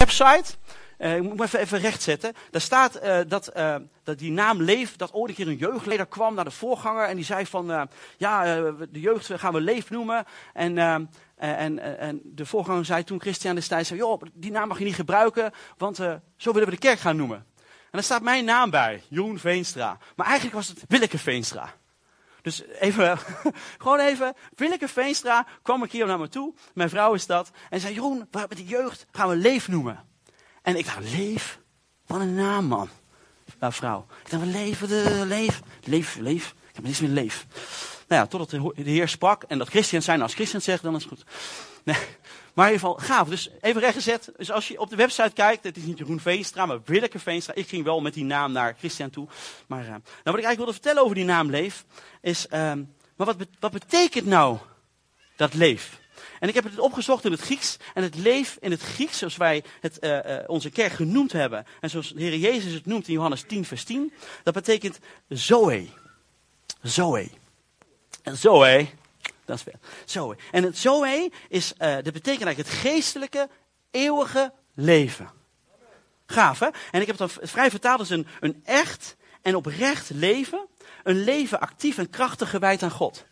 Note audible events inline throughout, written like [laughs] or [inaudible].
website. Uh, ik moet me even, even rechtzetten. Daar staat uh, dat, uh, dat die naam Leef, dat ooit een keer een jeugdleider kwam naar de voorganger. En die zei van, ja, de jeugd gaan we Leef noemen. En, en, en de voorganger zei toen Christian destijds, zei, joh, die naam mag je niet gebruiken, want zo willen we de kerk gaan noemen. En daar staat mijn naam bij, Jeroen Veenstra. Maar eigenlijk was het Willeke Veenstra. Dus even, [laughs] gewoon even, Willeke Veenstra kwam een keer naar me toe, mijn vrouw is dat, en zei, Jeroen, met die jeugd gaan we Leef noemen. En ik dacht, Leef? Wat een naam, man. Nou, vrouw. Ik dacht, leven, de, leef, leef, leef. Ik heb niets meer leef. Nou ja, totdat de Heer sprak en dat Christian zijn. Als Christian zegt, dan is het goed. Nee. Maar in ieder geval, gaaf. Dus even rechtgezet. Dus als je op de website kijkt, het is niet Jeroen Veenstra, maar Willeke Veenstra. Ik ging wel met die naam naar Christian toe. Maar uh, nou, wat ik eigenlijk wilde vertellen over die naam Leef, is, uh, maar wat, wat betekent nou dat Leef? En ik heb het opgezocht in het Grieks. En het leef in het Grieks, zoals wij het, uh, uh, onze kerk genoemd hebben. En zoals de Heer Jezus het noemt in Johannes 10, vers 10. Dat betekent Zoe. Zoe. En Zoe, dat. En het Zoe is, uh, dat betekent eigenlijk het geestelijke, eeuwige leven. Gaaf, hè? En ik heb het dan vrij vertaald als een, een echt en oprecht leven. Een leven actief en krachtig gewijd aan God.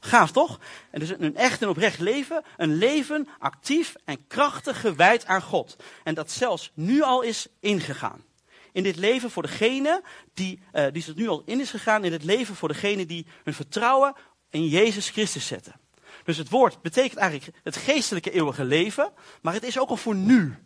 Gaaf toch? En dus een echt en oprecht leven. Een leven actief en krachtig gewijd aan God. En dat zelfs nu al is ingegaan. In dit leven voor degene die, uh, die er nu al in is gegaan. In het leven voor degene die hun vertrouwen in Jezus Christus zetten. Dus het woord betekent eigenlijk het geestelijke eeuwige leven. Maar het is ook al voor nu.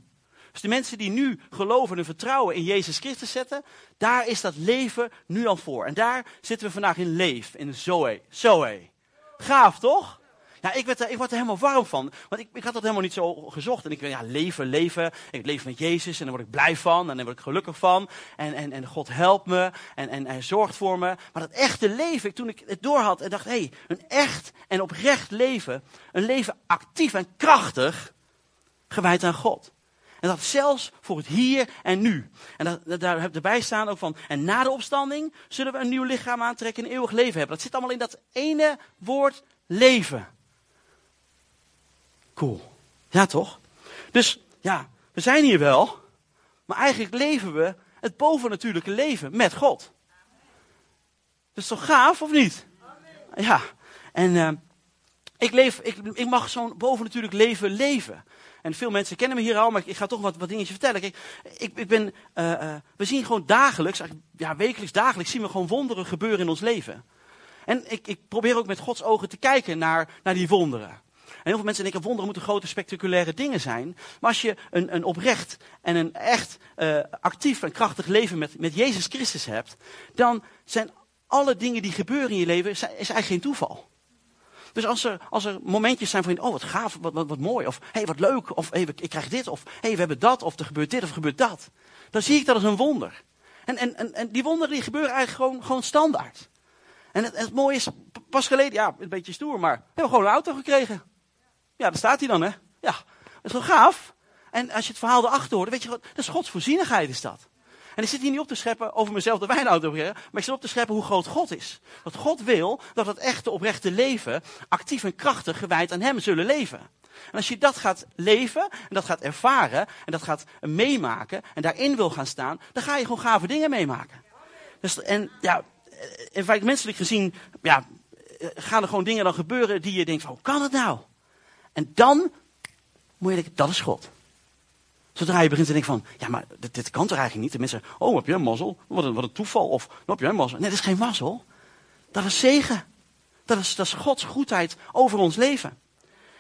Dus de mensen die nu geloven en vertrouwen in Jezus Christus zetten, daar is dat leven nu al voor. En daar zitten we vandaag in leef, in Zoe. Zoe. Gaaf, toch? Ja, ik, werd er, ik word er helemaal warm van. Want ik, ik had dat helemaal niet zo gezocht. En ik weet, ja, leven, leven. Ik leef met Jezus en daar word ik blij van. En daar word ik gelukkig van. En, en, en God helpt me. En, en hij zorgt voor me. Maar dat echte leven, toen ik het doorhad en dacht, hé, hey, een echt en oprecht leven. Een leven actief en krachtig. Gewijd aan God. En dat zelfs voor het hier en nu. En daar heb erbij staan ook van. En na de opstanding zullen we een nieuw lichaam aantrekken en een eeuwig leven hebben. Dat zit allemaal in dat ene woord leven. Cool. Ja, toch? Dus ja, we zijn hier wel. Maar eigenlijk leven we het bovennatuurlijke leven met God. Dat is toch gaaf of niet? Ja. En uh, ik, leef, ik, ik mag zo'n bovennatuurlijk leven leven. En veel mensen kennen me hier al, maar ik, ga toch wat, wat dingetjes vertellen. Ik, ik ben, uh, uh, we zien gewoon dagelijks, ja, wekelijks, dagelijks zien we gewoon wonderen gebeuren in ons leven. En ik, ik probeer ook met Gods ogen te kijken naar, naar die wonderen. Heel veel mensen denken, wonderen moeten grote spectaculaire dingen zijn. Maar als je een, een oprecht en een echt uh, actief en krachtig leven met, met Jezus Christus hebt, dan zijn alle dingen die gebeuren in je leven, is eigenlijk geen toeval. Dus als er, als er momentjes zijn van, oh wat gaaf, wat, wat, wat mooi, of hey, wat leuk, of hey, ik krijg dit, of hey, we hebben dat, of er gebeurt dit, of er gebeurt dat. Dan zie ik dat als een wonder. En, en, en, en die wonderen die gebeuren eigenlijk gewoon, gewoon standaard. En het, het mooie is, pas geleden, ja, een beetje stoer, maar we hebben gewoon een auto gekregen. Ja, daar staat hij dan, hè. Ja, dat is wel gaaf. En als je het verhaal erachter hoort, weet je, dat is Gods voorzienigheid is dat. En ik zit hier niet op te scheppen over mezelf de wijnauto, maar ik zit op te scheppen hoe groot God is. Dat God wil dat het echte oprechte leven actief en krachtig gewijd aan Hem zullen leven. En als je dat gaat leven en dat gaat ervaren en dat gaat meemaken en daarin wil gaan staan, dan ga je gewoon gave dingen meemaken. Dus, en ja, in feite menselijk gezien, ja, gaan er gewoon dingen dan gebeuren die je denkt van, hoe kan het nou? En dan moet je denken, dat is God. Zodra je begint te denken van, ja, maar dit, kan toch eigenlijk niet? De mensen oh, heb een mazzel? Wat een, wat een toeval. Of, heb je een mazzel? Nee, dat is geen mazzel. Dat is zegen. Dat is, dat is Gods goedheid over ons leven.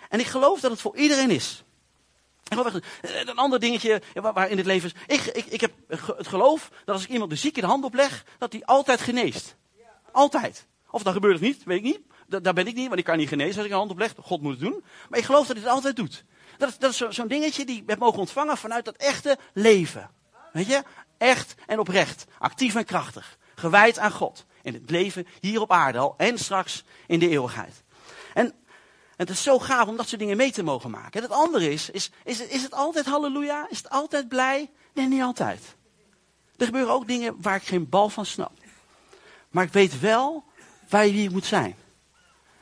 En ik geloof dat het voor iedereen is. Een ander dingetje waar in het leven is. Ik, ik, ik heb het geloof dat als ik iemand de zieke de hand opleg, dat hij altijd geneest. Altijd. Of dat gebeurt of niet, weet ik niet. Daar ben ik niet, want ik kan niet genezen als ik een hand opleg. God moet het doen. Maar ik geloof dat hij het altijd doet. Dat is, dat is zo'n dingetje die we mogen ontvangen vanuit dat echte leven. Weet je? Echt en oprecht. Actief en krachtig. Gewijd aan God. In het leven hier op aarde al en straks in de eeuwigheid. En het is zo gaaf om dat soort dingen mee te mogen maken. En het andere is, is, is, het altijd halleluja? Is het altijd blij? Nee, niet altijd. Er gebeuren ook dingen waar ik geen bal van snap. Maar ik weet wel waar je moet zijn.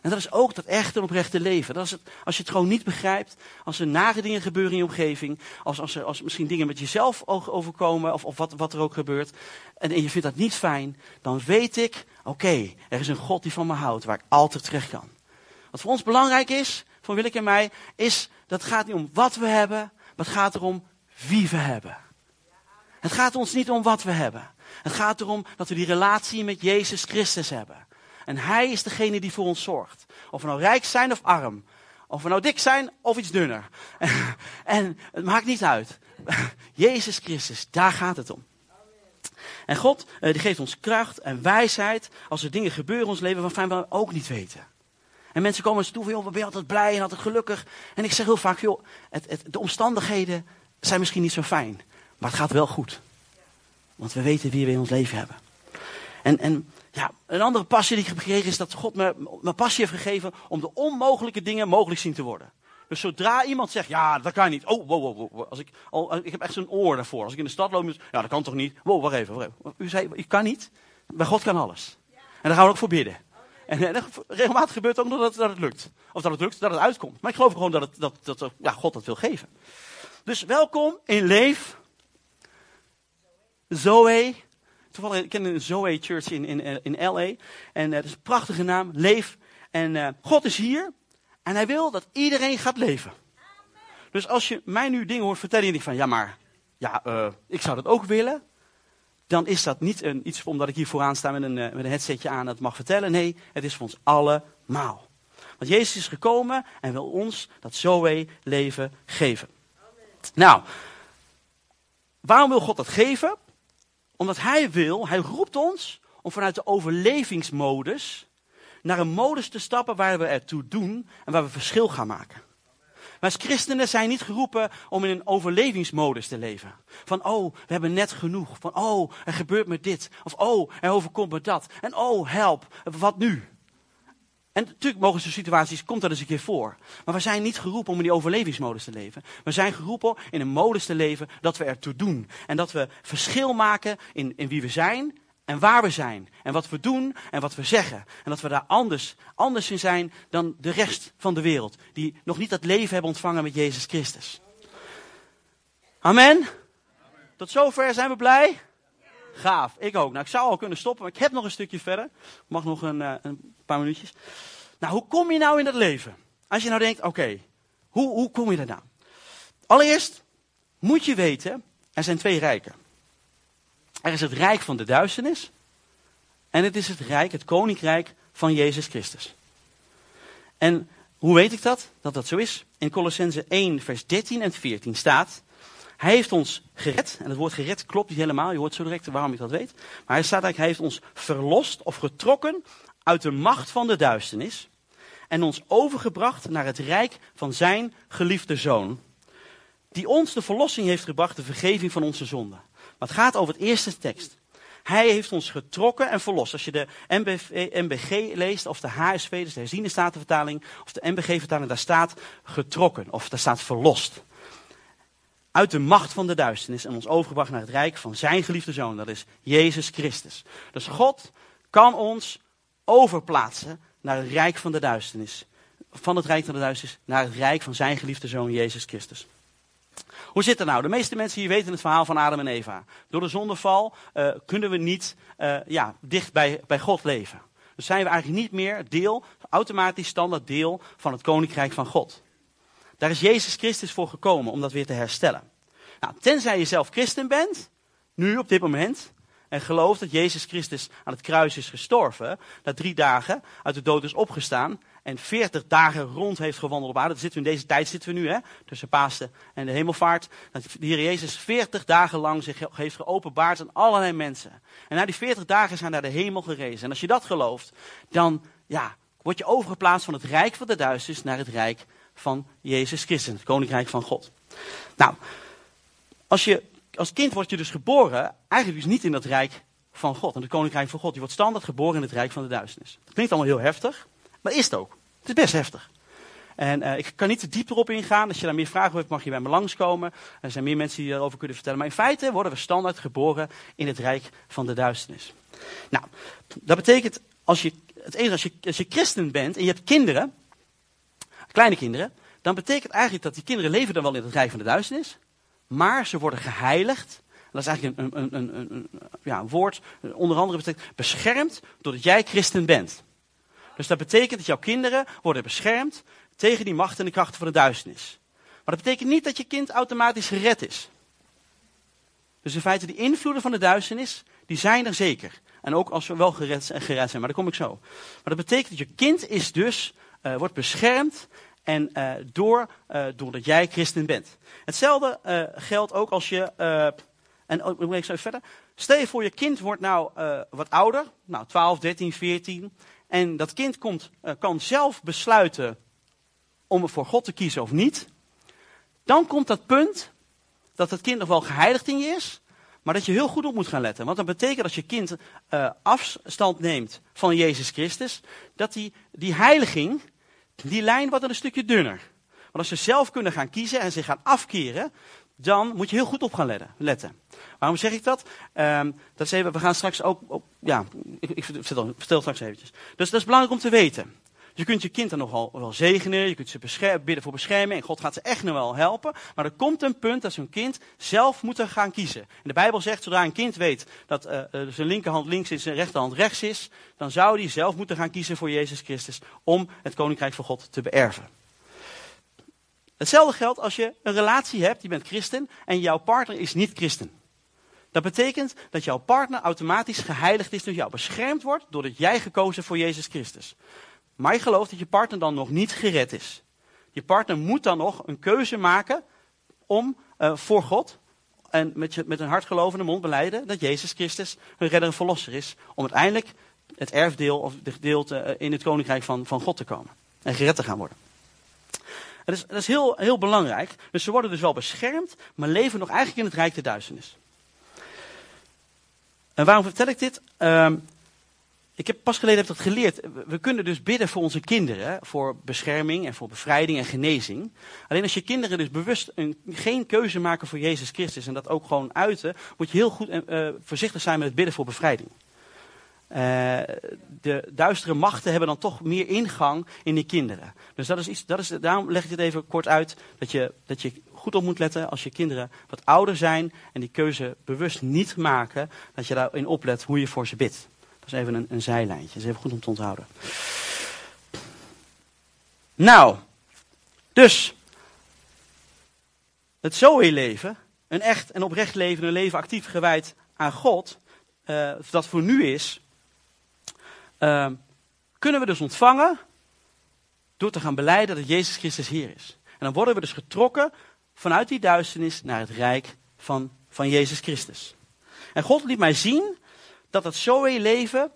En dat is ook dat echte en oprechte leven. Dat is het, als je het gewoon niet begrijpt, als er nare dingen gebeuren in je omgeving, als, als, er, als misschien dingen met jezelf overkomen, of, of wat, wat er ook gebeurt, en, en je vindt dat niet fijn, dan weet ik, oké, er is een God die van me houdt, waar ik altijd terecht kan. Wat voor ons belangrijk is, voor Willeke en mij, is dat gaat niet om wat we hebben, maar het gaat erom wie we hebben. Het gaat ons niet om wat we hebben. Het gaat erom dat we die relatie met Jezus Christus hebben. En Hij is degene die voor ons zorgt. Of we nou rijk zijn of arm. Of we nou dik zijn of iets dunner. [laughs] en het maakt niet uit. [laughs] Jezus Christus, daar gaat het om. En God eh, die geeft ons kracht en wijsheid als er dingen gebeuren in ons leven waarvan we ook niet weten. En mensen komen eens toe van, joh, ben je altijd blij en altijd gelukkig. En ik zeg heel vaak, joh, het, de omstandigheden zijn misschien niet zo fijn. Maar het gaat wel goed. Want we weten wie we in ons leven hebben. En, en ja, een andere passie die ik heb gekregen is dat God me mijn passie heeft gegeven om de onmogelijke dingen mogelijk zien te worden. Dus zodra iemand zegt, ja, dat kan niet. Oh, wow, wow, wow. Als ik, al, ik heb echt zo'n oor daarvoor. Als ik in de stad loop, ja, dat kan toch niet. Wow, wacht even, wacht even. U zei, ik kan niet. Bij God kan alles. En daar gaan we ook voor bidden. En, en regelmatig gebeurt het ook dat, het lukt. Of dat het lukt, dat het uitkomt. Maar ik geloof gewoon dat, het, dat, dat ja, God dat wil geven. Dus welkom in Leef. Zoe. Toevallig, ik ken een Zoe Church in, in, in LA. En uh, dat is een prachtige naam, Leef. En uh, God is hier. En hij wil dat iedereen gaat leven. Dus als je mij nu dingen hoort vertellen en je denkt van, ja maar, ja, ik zou dat ook willen. Dan is dat niet een, iets omdat ik hier vooraan sta met een, met een headsetje aan dat mag vertellen. Nee, het is voor ons allemaal. Want Jezus is gekomen en wil ons dat Zoe leven geven. Nou, waarom wil God dat geven? Omdat Hij wil, Hij roept ons om vanuit de overlevingsmodus naar een modus te stappen waar we ertoe doen en waar we verschil gaan maken. Maar als christenen zijn niet geroepen om in een overlevingsmodus te leven. Van, oh, we hebben net genoeg. Van, oh, er gebeurt me dit. Of, oh, er overkomt me dat. En, oh, help, wat nu? En natuurlijk mogen zo'n situaties, komt dat eens een keer voor. Maar we zijn niet geroepen om in die overlevingsmodus te leven. We zijn geroepen in een modus te leven dat we ertoe doen. En dat we verschil maken in, in wie we zijn en waar we zijn. En wat we doen en wat we zeggen. En dat we daar anders, anders in zijn dan de rest van de wereld. Die nog niet dat leven hebben ontvangen met Jezus Christus. Amen. Tot zover zijn we blij. Gaaf, ik ook. Nou, ik zou al kunnen stoppen, maar ik heb nog een stukje verder. Mag nog een, uh, een paar minuutjes. Nou, hoe kom je nou in dat leven? Als je nou denkt, oké, hoe, hoe kom je daar nou? Allereerst moet je weten, er zijn twee rijken. Er is het rijk van de duisternis. En het is het rijk, het koninkrijk van Jezus Christus. En hoe weet ik dat? Dat dat zo is? In Colossense 1, vers 13 en 14 staat. Hij heeft ons gered. En het woord gered klopt niet helemaal. Je hoort zo direct waarom ik dat weet. Maar hij staat eigenlijk, hij heeft ons verlost of getrokken uit de macht van de duisternis. En ons overgebracht naar het rijk van zijn geliefde zoon. Die ons de verlossing heeft gebracht, de vergeving van onze zonden. Maar het gaat over het eerste tekst. Hij heeft ons getrokken en verlost. Als je de MBV, MBG leest, of de HSV, dus de herziene statenvertaling, of de MBG-vertaling, daar staat getrokken, of daar staat verlost uit de macht van de duisternis en ons overgebracht naar het rijk van zijn geliefde zoon, dat is Jezus Christus. Dus God kan ons overplaatsen naar het rijk van de duisternis. Van het rijk van de duisternis naar het rijk van zijn geliefde zoon Jezus Christus. Hoe zit het nou? De meeste mensen hier weten het verhaal van Adam en Eva. Door de zondeval uh, kunnen we niet uh, ja, dicht bij, bij God leven. Dus zijn we eigenlijk niet meer deel, automatisch standaard deel van het koninkrijk van God. Daar is Jezus Christus voor gekomen om dat weer te herstellen. Nou, tenzij je zelf christen bent, nu op dit moment, en gelooft dat Jezus Christus aan het kruis is gestorven, dat drie dagen uit de dood is opgestaan en veertig dagen rond heeft gewandeld op aarde. Zitten we in deze tijd zitten we nu, hè, tussen Pasen en de hemelvaart. Dat de Heer Jezus veertig dagen lang zich heeft geopenbaard aan allerlei mensen. En na die veertig dagen zijn naar de hemel gerezen. En als je dat gelooft, dan ja, word je overgeplaatst van het rijk van de duisternis naar het rijk van Jezus Christus, het koninkrijk van God. Nou, als, je, als kind word je dus geboren, eigenlijk dus niet in dat rijk van God, in het koninkrijk van God. Je wordt standaard geboren in het rijk van de duisternis. Dat klinkt allemaal heel heftig, maar is het ook. Het is best heftig. En uh, ik kan niet te diep erop ingaan. Als je daar meer vragen hebt, mag je bij me langskomen. Er zijn meer mensen die daarover kunnen vertellen. Maar in feite worden we standaard geboren in het rijk van de duisternis. Nou, dat betekent, als je het enige, als je, als je christen bent en je hebt kinderen, kleine kinderen, dan betekent eigenlijk dat die kinderen leven dan wel in het rijk van de duisternis, maar ze worden geheiligd. Dat is eigenlijk een, een, een, een, ja, woord, onder andere betekent beschermd doordat jij christen bent. Dus dat betekent dat jouw kinderen worden beschermd tegen die macht en de krachten van de duisternis. Maar dat betekent niet dat je kind automatisch gered is. Dus in feite, die invloeden van de duisternis, die zijn er zeker. En ook als we wel gered, gered zijn, maar daar kom ik zo. Maar dat betekent dat je kind is dus, uh, wordt beschermd en uh, door, uh, doordat jij christen bent. Hetzelfde geldt ook als je, en moet ik zo verder. Stel je voor, je kind wordt nou wat ouder, nou 12, 13, 14. En dat kind komt, kan zelf besluiten om voor God te kiezen of niet. Dan komt dat punt dat het kind nog wel geheiligd in je is, maar dat je heel goed op moet gaan letten. Want dat betekent als je kind uh, afstand neemt van Jezus Christus, dat die, die heiliging, die lijn wordt een stukje dunner. Want als ze zelf kunnen gaan kiezen en zich gaan afkeren, dan moet je heel goed op gaan letten. Waarom zeg ik dat? Um, dat is we gaan straks ook, op, ja, ik, ik vertel, vertel straks eventjes. Dus dat is belangrijk om te weten. Je kunt je kind dan nogal wel zegenen, je kunt ze bidden voor bescherming en God gaat ze echt nog wel helpen. Maar er komt een punt dat zo'n kind zelf moet gaan kiezen. En de Bijbel zegt, zodra een kind weet dat uh, zijn linkerhand links is en zijn rechterhand rechts is, dan zou hij zelf moeten gaan kiezen voor Jezus Christus om het koninkrijk van God te beërven. Hetzelfde geldt als je een relatie hebt, je bent christen en jouw partner is niet christen. Dat betekent dat jouw partner automatisch geheiligd is door jou, beschermd wordt doordat jij gekozen voor Jezus Christus. Maar je gelooft dat je partner dan nog niet gered is. Je partner moet dan nog een keuze maken om uh, voor God en met, met een hart gelovende mond beleiden dat Jezus Christus hun redder en verlosser is. Om uiteindelijk het erfdeel of de gedeelte eh, in het koninkrijk van, van God te komen. En gered te gaan worden. Dat is, dat is heel, heel belangrijk. Dus ze worden dus wel beschermd, maar leven nog eigenlijk in het rijk der duisternis. En waarom vertel ik dit? Uh, ik heb pas geleden heb dat geleerd. We kunnen dus bidden voor onze kinderen, voor bescherming en voor bevrijding en genezing. Alleen als je kinderen dus bewust een, geen keuze maken voor Jezus Christus en dat ook gewoon uiten, moet je heel goed uh, voorzichtig zijn met het bidden voor bevrijding. Uh, de duistere machten hebben dan toch meer ingang in die kinderen. Dus dat is iets, dat is, daarom leg ik het even kort uit, dat je, dat je goed op moet letten als je kinderen wat ouder zijn en die keuze bewust niet maken, dat je daarin oplet hoe je voor ze bidt. Dat is even een, een zijlijntje. Dat is even goed om te onthouden. Nou, dus het Zoe-leven, een echt en oprecht leven, een leven actief gewijd aan God, uh, dat voor nu is, uh, kunnen we dus ontvangen door te gaan beleiden dat Jezus Christus Heer is. En dan worden we dus getrokken vanuit die duisternis naar het rijk van, van Jezus Christus. En God liet mij zien dat het Zoe-leven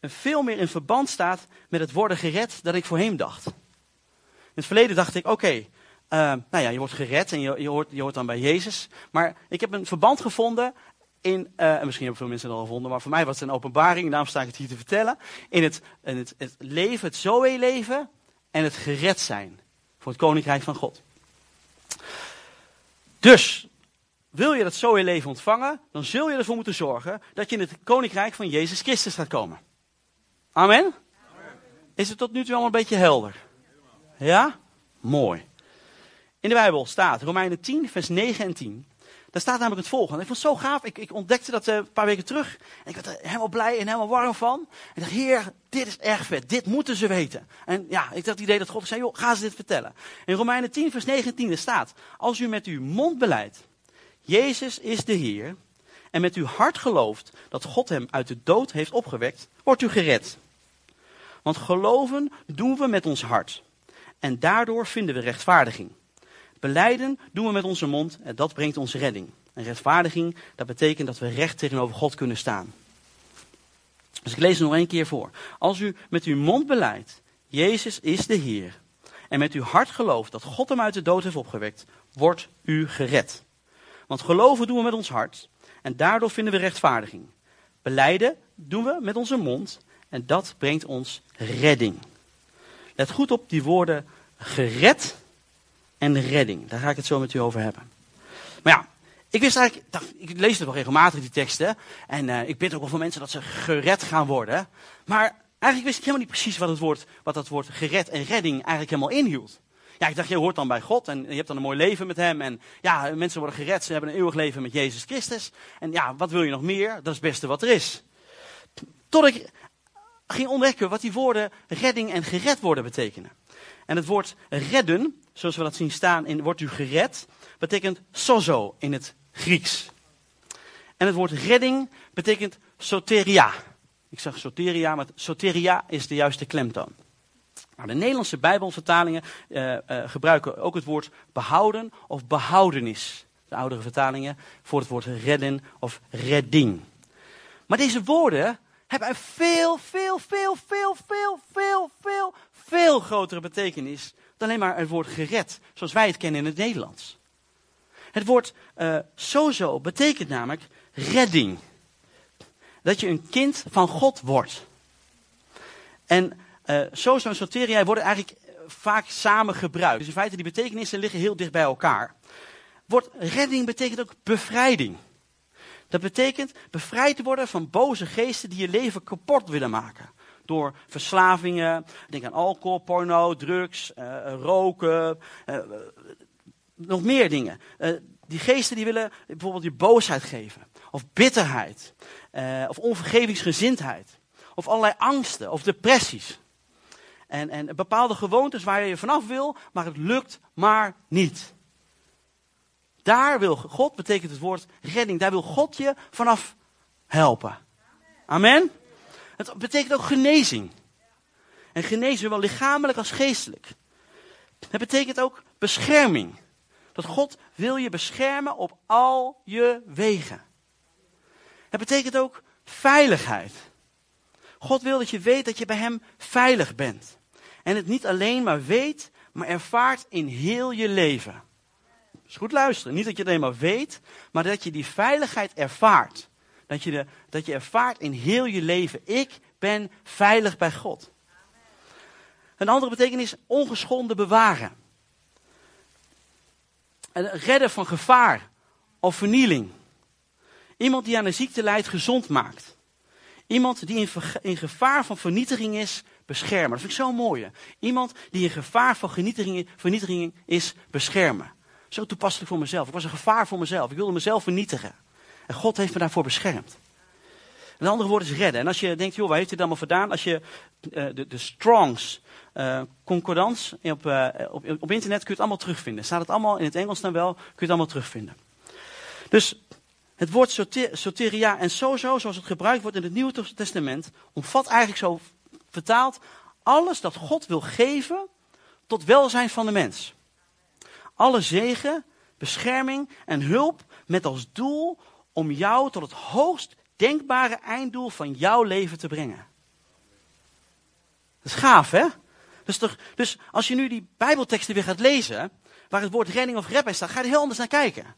veel meer in verband staat met het worden gered dan ik voorheen dacht. In het verleden dacht ik, oké, uh, nou ja, je wordt gered en je, je, hoort, je hoort dan bij Jezus. Maar ik heb een verband gevonden in, uh, en misschien hebben veel mensen het al gevonden, maar voor mij was het een openbaring, en daarom sta ik het hier te vertellen. In het, in het, het leven, het Zoe-leven en het gered zijn voor het koninkrijk van God. Dus, wil je dat zo in leven ontvangen, dan zul je ervoor moeten zorgen dat je in het koninkrijk van Jezus Christus gaat komen. Amen? Is het tot nu toe allemaal een beetje helder? Ja? Mooi. In de Bijbel staat, Romeinen 10, vers 9 en 10. Daar staat namelijk het volgende. Ik vond het zo gaaf. Ik, ik ontdekte dat uh, een paar weken terug. En ik werd er helemaal blij en helemaal warm van. En ik dacht, heer, dit is erg vet. Dit moeten ze weten. En ja, ik had het idee dat God zei, joh, ga ze dit vertellen. In Romeinen 10, vers 19 staat. Als u met uw mond beleidt Jezus is de Heer en met uw hart gelooft dat God hem uit de dood heeft opgewekt, wordt u gered. Want geloven doen we met ons hart en daardoor vinden we rechtvaardiging. Beleiden doen we met onze mond en dat brengt onze redding. En rechtvaardiging, dat betekent dat we recht tegenover God kunnen staan. Dus ik lees het nog één keer voor. Als u met uw mond beleidt, Jezus is de Heer, en met uw hart gelooft dat God hem uit de dood heeft opgewekt, wordt u gered. Want geloven doen we met ons hart en daardoor vinden we rechtvaardiging. Beleiden doen we met onze mond en dat brengt ons redding. Let goed op die woorden gered en redding. Daar ga ik het zo met u over hebben. Maar ja, ik wist eigenlijk, ik lees het wel regelmatig die teksten. En uh, ik bid ook wel voor mensen dat ze gered gaan worden. Maar eigenlijk wist ik helemaal niet precies wat, het woord, wat dat woord gered en redding eigenlijk helemaal inhield. Ja, ik dacht, je hoort dan bij God en je hebt dan een mooi leven met hem. En ja, mensen worden gered, ze hebben een eeuwig leven met Jezus Christus. En ja, wat wil je nog meer? Dat is het beste wat er is. Tot ik ging ontdekken wat die woorden redding en gered worden betekenen. En het woord redden, zoals we dat zien staan in wordt u gered, betekent sozo in het Grieks. En het woord redding betekent soteria. Ik zeg soteria, maar soteria is de juiste klemtoon. Nou, de Nederlandse Bijbelvertalingen uh, uh, gebruiken ook het woord behouden of behoudenis. De oudere vertalingen voor het woord redden of redding. Maar deze woorden hebben een veel, veel, veel, veel, veel, veel, veel, veel grotere betekenis dan alleen maar het woord gered, zoals wij het kennen in het Nederlands. Het woord uh, sozo betekent namelijk redding. Dat je een kind van God wordt. En uh, sozo en soteria worden eigenlijk vaak samen gebruikt. Dus in feite die betekenissen liggen heel dicht bij elkaar. Woord redding betekent ook bevrijding. Dat betekent bevrijd worden van boze geesten die je leven kapot willen maken. Door verslavingen, denk aan alcohol, porno, drugs, uh, roken, nog meer dingen. Die geesten die willen bijvoorbeeld je boosheid geven, of bitterheid, of onvergevingsgezindheid, of allerlei angsten of depressies. En, en bepaalde gewoontes waar je vanaf wil, maar het lukt maar niet. Daar wil God, betekent het woord redding, daar wil God je vanaf helpen. Amen. Het betekent ook genezing. En genezen zowel lichamelijk als geestelijk. Het betekent ook bescherming. Dat God wil je beschermen op al je wegen. Het betekent ook veiligheid. God wil dat je weet dat je bij Hem veilig bent. En het niet alleen maar weet, maar ervaart in heel je leven. Dus goed luisteren. Niet dat je het alleen maar weet, maar dat je die veiligheid ervaart. Dat je, de, dat je ervaart in heel je leven. Ik ben veilig bij God. Een andere betekenis, ongeschonden bewaren. En redden van gevaar of vernieling. Iemand die aan een ziekte lijdt, gezond maakt. Iemand die in, gevaar van vernietiging is, beschermen. Dat vind ik zo mooi. Iemand die in gevaar van vernietiging is, beschermen. Zo toepasselijk voor mezelf. Ik was een gevaar voor mezelf. Ik wilde mezelf vernietigen. En God heeft me daarvoor beschermd. Een andere woord is redden. En als je denkt, joh, waar heeft dat allemaal gedaan? Als je uh, de, de Strongs uh, concordans op, uh, op, op, internet kun je het allemaal terugvinden. Staat het allemaal in het Engels dan wel, kun je het allemaal terugvinden. Dus het woord soter, soteria en sozo, zoals het gebruikt wordt in het Nieuwe Testament, omvat eigenlijk zo vertaald alles dat God wil geven tot welzijn van de mens. Alle zegen, bescherming en hulp met als doel om jou tot het hoogst denkbare einddoel van jouw leven te brengen. Dat is gaaf, hè? Dus, toch, dus als je nu die Bijbelteksten weer gaat lezen, waar het woord redding of red bij staat, ga je er heel anders naar kijken.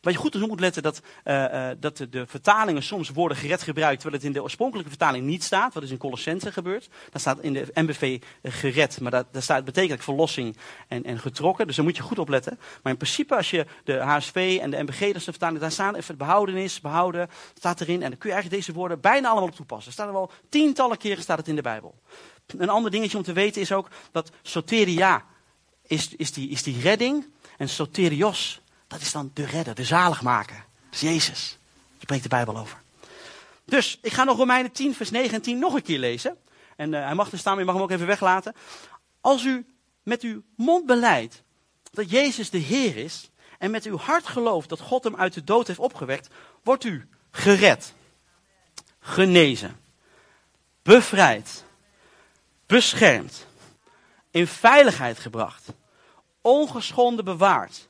Wat je goed op moet letten, dat, uh, uh, dat de, vertalingen soms woorden gered gebruikt, terwijl het in de oorspronkelijke vertaling niet staat. Wat is in Colossense gebeurd. Daar staat in de MBV uh, gered, maar dat, daar staat betekent verlossing en, en getrokken. Dus daar moet je goed op letten. Maar in principe, als je de HSV en de MBG, dat is de vertaling, daar staan even behoudenis, behouden, staat erin. En dan kun je eigenlijk deze woorden bijna allemaal op toepassen. Er staan er wel tientallen keren staat het in de Bijbel. Een ander dingetje om te weten is ook dat soteria is, is, die, is die redding en soterios dat is dan de redder, de zaligmaker. Dat is Jezus. Daar spreekt de Bijbel over. Dus, ik ga nog Romeinen 10, vers 9 en 10 nog een keer lezen. En uh, hij mag er staan, maar je mag hem ook even weglaten. Als u met uw mond beleidt dat Jezus de Heer is, en met uw hart gelooft dat God hem uit de dood heeft opgewekt, wordt u gered, genezen, bevrijd, beschermd, in veiligheid gebracht, ongeschonden bewaard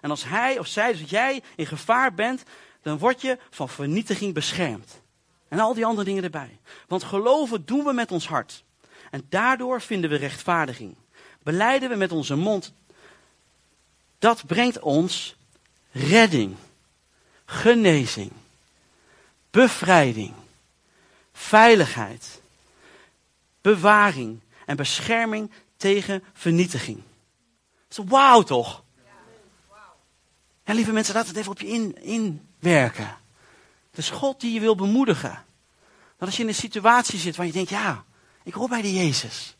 en als hij of zij, dus jij, in gevaar bent, dan word je van vernietiging beschermd. En al die andere dingen erbij. Want geloven doen we met ons hart. En daardoor vinden we rechtvaardiging. Beleiden we met onze mond. Dat brengt ons redding, genezing, bevrijding, veiligheid, bewaring en bescherming tegen vernietiging. Wauw toch? Ja, lieve mensen, laat het even op je in, inwerken. Het is God die je wil bemoedigen. Dat als je in een situatie zit waar je denkt, ja, ik hoor bij de Jezus.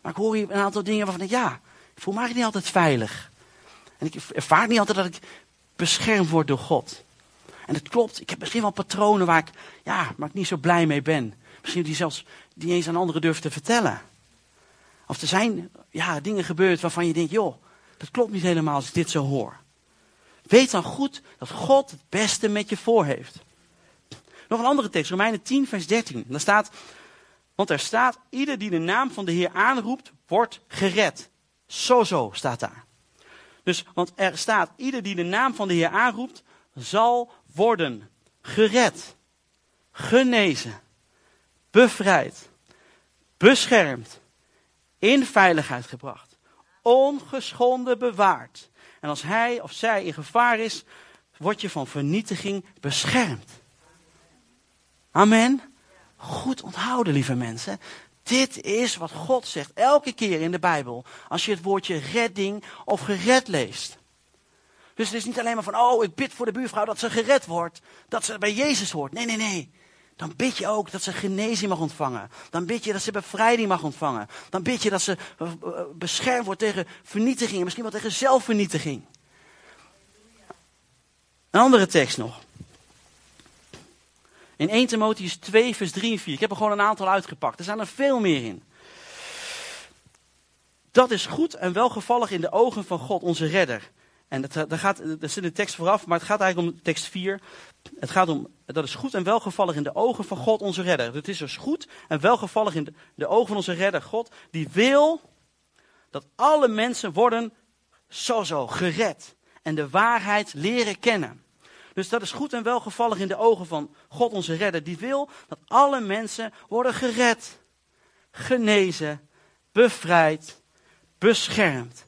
Maar ik hoor hier een aantal dingen waarvan ik ja, ik voel me niet altijd veilig. En ik ervaar niet altijd dat ik beschermd word door God. En het klopt, ik heb misschien wel patronen waar ik, ja, waar ik niet zo blij mee ben. Misschien die zelfs die eens aan anderen durf te vertellen. Of er zijn ja, dingen gebeurd waarvan je denkt, joh, dat klopt niet helemaal als ik dit zo hoor. Weet dan goed dat God het beste met je voor heeft. Nog een andere tekst, Romeinen 10, vers 13. Daar staat, want er staat, ieder die de naam van de Heer aanroept, wordt gered. Zo zo staat daar. Dus, want er staat, ieder die de naam van de Heer aanroept, zal worden gered, genezen, bevrijd, beschermd, in veiligheid gebracht, ongeschonden bewaard. En als hij of zij in gevaar is, word je van vernietiging beschermd. Amen. Goed onthouden, lieve mensen. Dit is wat God zegt elke keer in de Bijbel. Als je het woordje redding of gered leest. Dus het is niet alleen maar van, oh, ik bid voor de buurvrouw dat ze gered wordt. Dat ze bij Jezus hoort. Nee, nee, nee. Dan bid je ook dat ze genezing mag ontvangen. Dan bid je dat ze bevrijding mag ontvangen. Dan bid je dat ze eh, eh, beschermd wordt tegen vernietiging. Misschien wel tegen zelfvernietiging. Een andere tekst nog. In 1 Timotheus 2, vers 3 en 4. Ik heb er gewoon een aantal uitgepakt. Er staan er veel meer in. Dat is goed en welgevallig in de ogen van God, onze redder. En dat, dat, gaat, dat zit de tekst vooraf, maar het gaat eigenlijk om tekst 4. Het gaat om, dat is goed en welgevallig in de ogen van God, onze redder. Het is dus goed en welgevallig in de, de ogen van onze redder, God, die wil dat alle mensen worden zo zo gered. En de waarheid leren kennen. Dus dat is goed en welgevallig in de ogen van God onze redder. Die wil dat alle mensen worden gered, genezen, bevrijd, beschermd,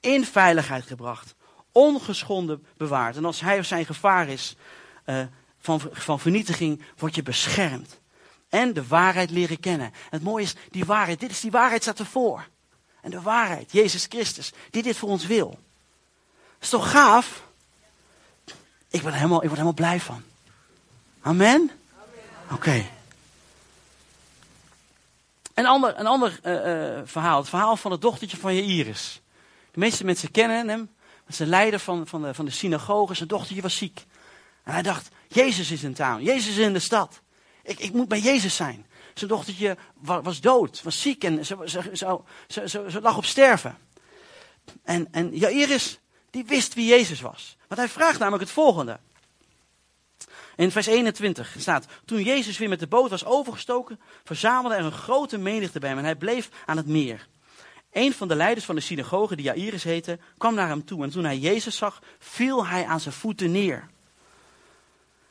in veiligheid gebracht, ongeschonden bewaard. En als hij of zijn gevaar is uh, van, van vernietiging, word je beschermd. En de waarheid leren kennen. het mooie is, die waarheid, dit is die waarheid staat ervoor. En de waarheid, Jezus Christus, die dit voor ons wil. is toch gaaf? Ik, ben helemaal, ik word helemaal blij van. Amen? Oké. Een ander, een ander uh, uh, verhaal. Het verhaal van het dochtertje van Jairus. De meeste mensen kennen hem. Dat is de leider van, van, de, van de synagoge. Zijn dochtertje was ziek. En hij dacht, Jezus is in town. Jezus is in de stad. Ik, ik moet bij Jezus zijn. Zijn dochtertje was, was dood, was ziek en ze, ze, ze, ze, lag op sterven. En, en Jairus, die wist wie Jezus was. Want hij vraagt namelijk het volgende. In vers 21 staat, toen Jezus weer met de boot was overgestoken, verzamelde er een grote menigte bij hem en hij bleef aan het meer. Een van de leiders van de synagoge, die Jairus heette, kwam naar hem toe en toen hij Jezus zag, viel hij aan zijn voeten neer.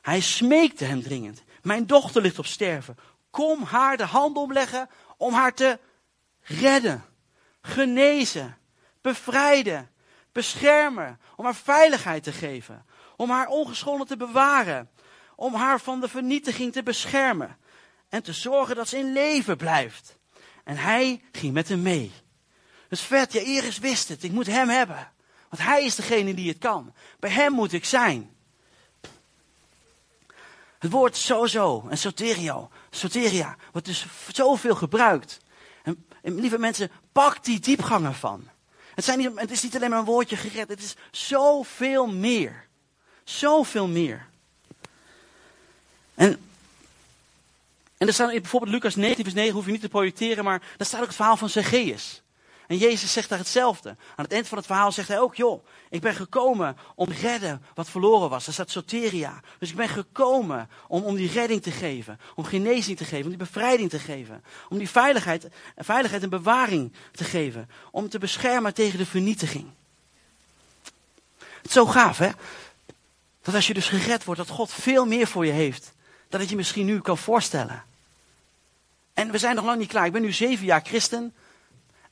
Hij smeekte hem dringend, mijn dochter ligt op sterven, kom haar de hand omleggen om haar te redden, genezen, bevrijden beschermen, om haar veiligheid te geven, om haar ongeschonden te bewaren, om haar van de vernietiging te beschermen en te zorgen dat ze in leven blijft. En hij ging met hem mee. Dus vet, ja, Iris wist het, ik moet hem hebben. Want hij is degene die het kan. Bij hem moet ik zijn. Het woord sozo en soterio, soteria wordt dus zoveel gebruikt. En, en lieve mensen, pak die diepgang ervan. Het, zijn niet, het is niet alleen maar een woordje gered. Het is zoveel meer. Zoveel meer. En, en er staat bijvoorbeeld Lucas 19 vers 9, hoef je niet te projecteren, maar daar staat ook het verhaal van Zacchaeus. En Jezus zegt daar hetzelfde. Aan het eind van het verhaal zegt hij ook, joh, ik ben gekomen om redden wat verloren was. Dat staat soteria. Dus ik ben gekomen om, om die redding te geven. Om genezing te geven, om die bevrijding te geven. Om die veiligheid, veiligheid en bewaring te geven. Om te beschermen tegen de vernietiging. Het is zo gaaf, hè? Dat als je dus gered wordt, dat God veel meer voor je heeft. Dan dat je misschien nu kan voorstellen. En we zijn nog lang niet klaar. Ik ben nu zeven jaar christen.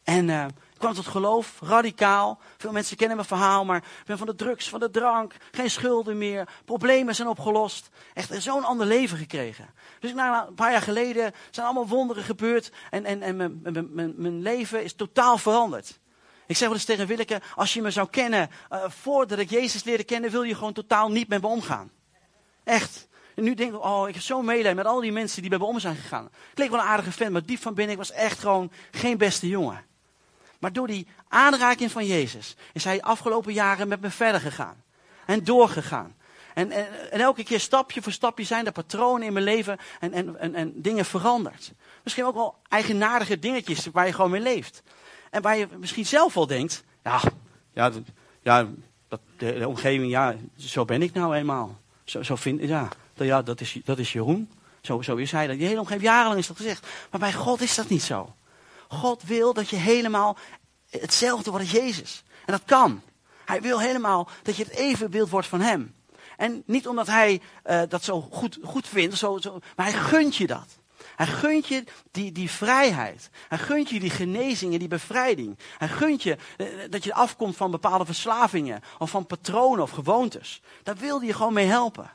En uh, ik kwam tot geloof, radicaal. Veel mensen kennen mijn verhaal, maar ik ben van de drugs, van de drank, geen schulden meer. Problemen zijn opgelost. Echt zo'n ander leven gekregen. Dus na een paar jaar geleden zijn allemaal wonderen gebeurd. En, en, en mijn, mijn, mijn, leven is totaal veranderd. Ik zeg wel eens tegen Willeke, als je me zou kennen, uh, voordat ik Jezus leerde kennen, wil je gewoon totaal niet met me omgaan. Echt. En nu denk ik, oh, ik heb zo medelijden met al die mensen die bij me om zijn gegaan. Ik leek wel een aardige vent, maar diep van binnen, ik was echt gewoon geen beste jongen. Maar door die aanraking van Jezus is hij de afgelopen jaren met me verder gegaan. En doorgegaan. En, en, en, elke keer stapje voor stapje zijn er patronen in mijn leven en, en, en, en dingen veranderd. Misschien ook wel eigenaardige dingetjes waar je gewoon mee leeft. En waar je misschien zelf wel denkt, ja, ja, ja de, omgeving, ja, zo ben ik nou eenmaal. Zo, zo vind ja, ja dat, is, dat is Jeroen. Zo, zo is hij. Die hele omgeving, jarenlang is dat gezegd. Maar bij God is dat niet zo. God wil dat je helemaal hetzelfde wordt als Jezus. En dat kan. Hij wil helemaal dat je het evenbeeld wordt van hem. En niet omdat hij uh, dat zo goed, goed vindt, zo, zo, maar hij gunt je dat. Hij gunt je die, die vrijheid. Hij gunt je die genezing en die bevrijding. Hij gunt je uh, dat je afkomt van bepaalde verslavingen. Of van patronen of gewoontes. Daar wil hij je gewoon mee helpen.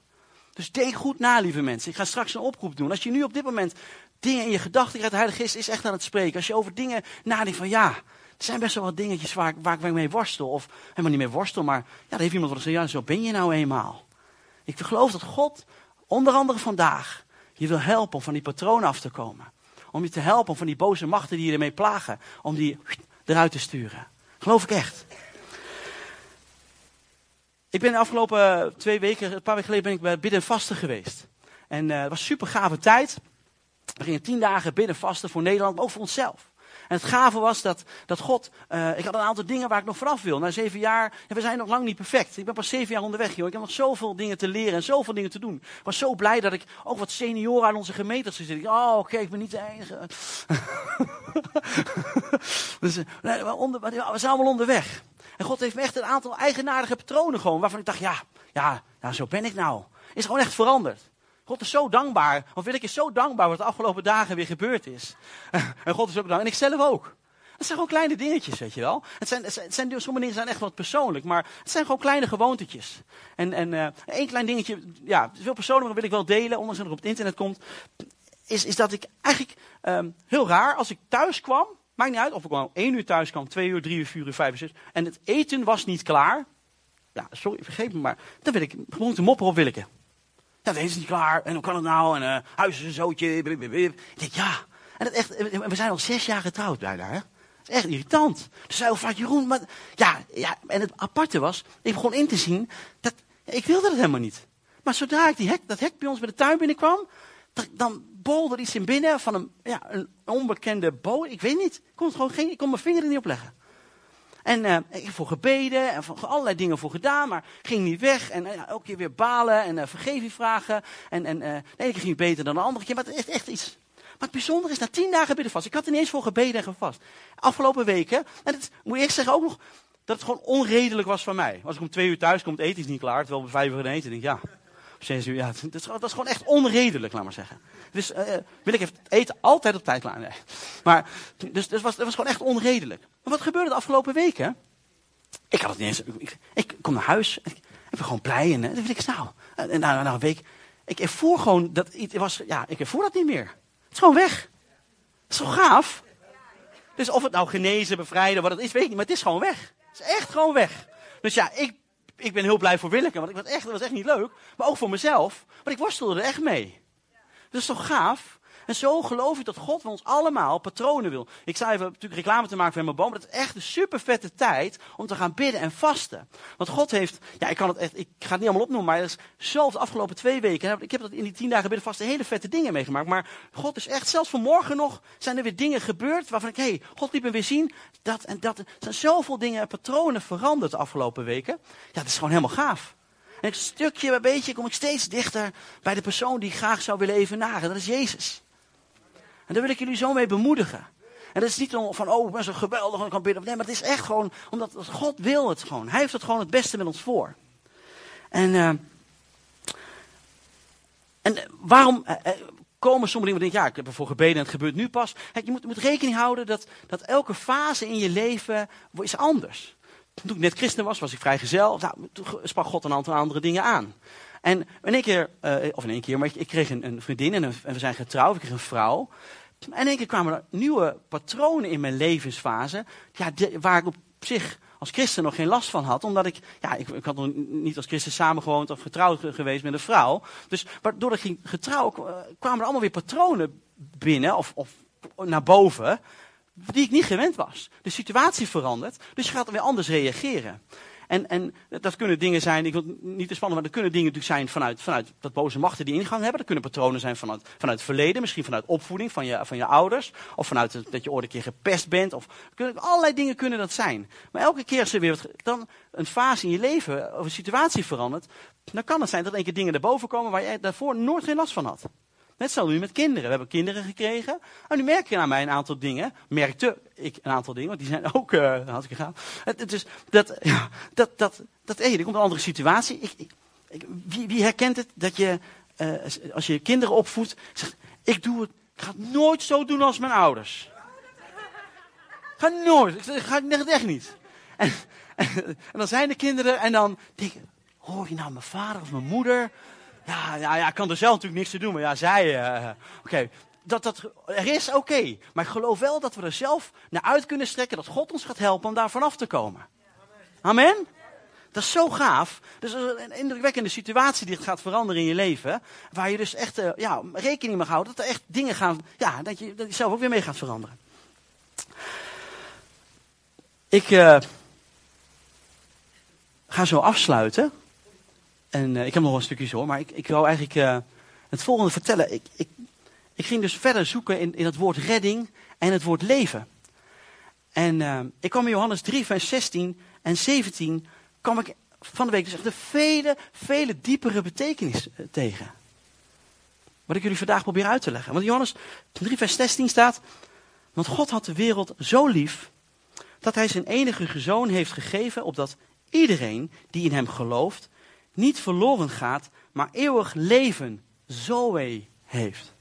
Dus denk goed na, lieve mensen. Ik ga straks een oproep doen. Als je nu op dit moment dingen in je gedachten krijgt, de Heilige Geest is echt aan het spreken. Als je over dingen nadenkt van ja, er zijn best wel wat dingetjes waar, waar ik mee worstel. Of helemaal niet mee worstel, maar ja, daar heeft iemand wat gezegd. Ja, zo ben je nou eenmaal. Ik geloof dat God, onder andere vandaag, je wil helpen om van die patronen af te komen. Om je te helpen om van die boze machten die je ermee plagen, om die eruit te sturen. Geloof ik echt. Ik ben de afgelopen twee weken, een paar weken geleden, ben ik bij bidden en vasten geweest. En uh, het was een super gave tijd. We gingen tien dagen bidden vasten voor Nederland, maar ook voor onszelf. En het gave was dat, dat God, uh, ik had een aantal dingen waar ik nog vanaf wil. Na zeven jaar, ja, we zijn nog lang niet perfect. Ik ben pas zeven jaar onderweg, joh. Ik heb nog zoveel dingen te leren en zoveel dingen te doen. Ik was zo blij dat ik ook wat senioren aan onze gemeente zitten. Ik, oh, oké, ik ben niet de enige. [laughs] dus, nee, we, we zijn allemaal onderweg. En God heeft me echt een aantal eigenaardige patronen gewoon, waarvan ik dacht, ja, ja, nou, zo ben ik nou. Is gewoon echt veranderd. God is zo dankbaar, of wil ik is zo dankbaar wat de afgelopen dagen weer gebeurd is. [laughs] en God is ook dankbaar, en ik zelf ook. Het zijn gewoon kleine dingetjes, weet je wel. Het zijn, het zijn, sommige dingen zijn echt wat persoonlijk, maar het zijn gewoon kleine gewoontetjes. En, en uh, één klein dingetje, ja, veel persoonlijker wil ik wel delen, ondanks dat het op het internet komt, is, is dat ik eigenlijk um, heel raar, als ik thuis kwam, maakt niet uit of ik wel één uur thuis kwam, twee uur, drie uur, vier uur, vijf uur, zes, en het eten was niet klaar. Ja, sorry, vergeet me maar. Dan wil ik gewoon te mopperen op Willeke. Ja, deze is niet klaar. En hoe kan het nou? En uh, huis is een zootje. Ik denk, ja. En dat echt, we zijn al zes jaar getrouwd bijna, hè. Dat is echt irritant. Dus zei vaak, Jeroen, maar... Ja, ja, en het aparte was, ik begon in te zien, dat, ik wilde dat helemaal niet. Maar zodra ik die hek, dat hek bij ons bij de tuin binnenkwam, dan bolde er iets in binnen van een, ja, een onbekende boot. Ik weet niet. Ik kon, gewoon geen, ik kon mijn vinger er niet op leggen. En ik heb voor gebeden en voor allerlei dingen voor gedaan, maar ging niet weg. En uh, elke keer weer balen en uh, vergeving vragen. En, en de ene keer ging het beter dan de andere keer, maar het is echt iets. Maar het bijzondere is, na tien dagen bidden vast. Ik had ineens voor gebeden en gevast. Afgelopen weken, en het moet ik zeggen ook nog, dat het gewoon onredelijk was van mij. Als ik om twee uur thuis kom, eten is niet klaar, terwijl we vijf uur eten. denk ik, ja, uur, ja, dat is, dat gewoon echt onredelijk, laat maar zeggen. Dus uh, wil ik even eten altijd op tijd klaar. Nee. Maar, dus dat was, dat was gewoon echt onredelijk. Maar wat gebeurde de afgelopen weken? Ik had het niet eens. Ik, ik kom naar huis. Ik, ik gewoon blij. En uh, dan wil ik nou. En na, een week. Ik ervoer gewoon dat. Het was, ja, ik ervoer dat niet meer. Het is gewoon weg. Het is zo gaaf. Dus of het nou genezen, bevrijden, wat het is, weet ik niet. Maar het is gewoon weg. Het is echt gewoon weg. Dus ja, ik, ik ben heel blij voor Willeke. Want ik was echt, dat was echt niet leuk. Maar ook voor mezelf. Want ik worstelde er echt mee. Dat is toch gaaf? En zo geloof ik dat God ons allemaal patronen wil. Ik zou even natuurlijk reclame te maken voor mijn boom. Dat is echt een super vette tijd om te gaan bidden en vasten. Want God heeft, ja, ik kan het echt, ik ga het niet allemaal opnoemen, maar er is zo de afgelopen twee weken. Ik heb dat in die tien dagen bidden vasten hele vette dingen meegemaakt. Maar God is echt, zelfs vanmorgen nog, zijn er weer dingen gebeurd waarvan ik, hé, hey, God liet me weer zien. Dat en dat. Er zijn zoveel dingen, patronen veranderd de afgelopen weken. Ja, dat is gewoon helemaal gaaf. En een stukje bij beetje kom ik steeds dichter bij de persoon die ik graag zou willen evenaren. Dat is Jezus. En daar wil ik jullie zo mee bemoedigen. En dat is niet van, oh, ik zo geweldig en ik kan bidden. Nee, maar het is echt gewoon, omdat God wil het gewoon. Hij heeft het gewoon het beste met ons voor. En, uh, en waarom uh, komen sommige dingen, ja, ik heb ervoor gebeden en het gebeurt nu pas. je moet, moet rekening houden dat, dat elke fase in je leven is anders. Toen ik net christen was, was ik vrijgezel. Nou, toen sprak God een aantal andere dingen aan. En in één keer, of in één keer, maar ik, kreeg een, een vriendin en, we zijn getrouwd, ik kreeg een vrouw. En één keer kwamen er nieuwe patronen in mijn levensfase, ja, waar ik op zich als christen nog geen last van had. Omdat ik, ja, ik, ik had nog niet als christen samengewoond of getrouwd geweest met een vrouw. Dus doordat ik ging getrouwd, kwamen er allemaal weer patronen binnen of, of naar boven. Die ik niet gewend was. De situatie verandert, dus je gaat er weer anders reageren. En, en dat kunnen dingen zijn, ik wil niet te spannen, maar dat kunnen dingen natuurlijk zijn vanuit, vanuit dat boze machten die ingang hebben. Dat kunnen patronen zijn vanuit, vanuit het verleden, misschien vanuit opvoeding van je, van je ouders. Of vanuit dat je ooit een keer gepest bent. Of, allerlei dingen kunnen dat zijn. Maar elke keer als er weer dan een fase in je leven of een situatie verandert, dan kan het zijn dat een keer dingen erboven komen waar jij daarvoor nooit geen last van had. Net zo nu met kinderen. We hebben kinderen gekregen. En nu merk je aan mij een aantal dingen. Merkte ik een aantal dingen, want die zijn ook uh, hartstikke gaaf. Het, dus dat, ja, dat, dat, dat, hey, er komt een andere situatie. Ik, ik, wie, wie, herkent het dat je, uh, als je kinderen opvoedt, zegt, ik doe het, ik ga het nooit zo doen als mijn ouders. ga nooit, ik ga het echt niet. En, en, en, dan zijn de kinderen en dan denk ik, hoor je nou mijn vader of mijn moeder? Ja, ja, ik kan er zelf natuurlijk niks te doen, maar ja, zij. Uh, oké, dat dat er is, oké. Maar ik geloof wel dat we er zelf naar uit kunnen strekken, dat God ons gaat helpen om daar vanaf te komen. Amen? Dat is zo gaaf. Dus een indrukwekkende situatie die gaat veranderen in je leven. Waar je dus echt uh, ja, rekening mag houden dat er echt dingen gaan. Ja, dat je, dat zelf ook weer mee gaat veranderen. Ik ga zo afsluiten. En uh, ik heb nog een stukje zo, maar ik, ik wou eigenlijk uh, het volgende vertellen. Ik, ik, ik, ging dus verder zoeken in, in het woord redding en het woord leven. En uh, ik kwam in Johannes 3, vers 16 en 17, kwam ik van de week dus echt een vele, vele diepere betekenis tegen. Wat ik jullie vandaag probeer uit te leggen. Want Johannes 3, vers 16 staat, want God had de wereld zo lief, dat hij zijn enige zoon heeft gegeven, opdat iedereen die in hem gelooft, niet verloren gaat, maar eeuwig leven, zoe heeft.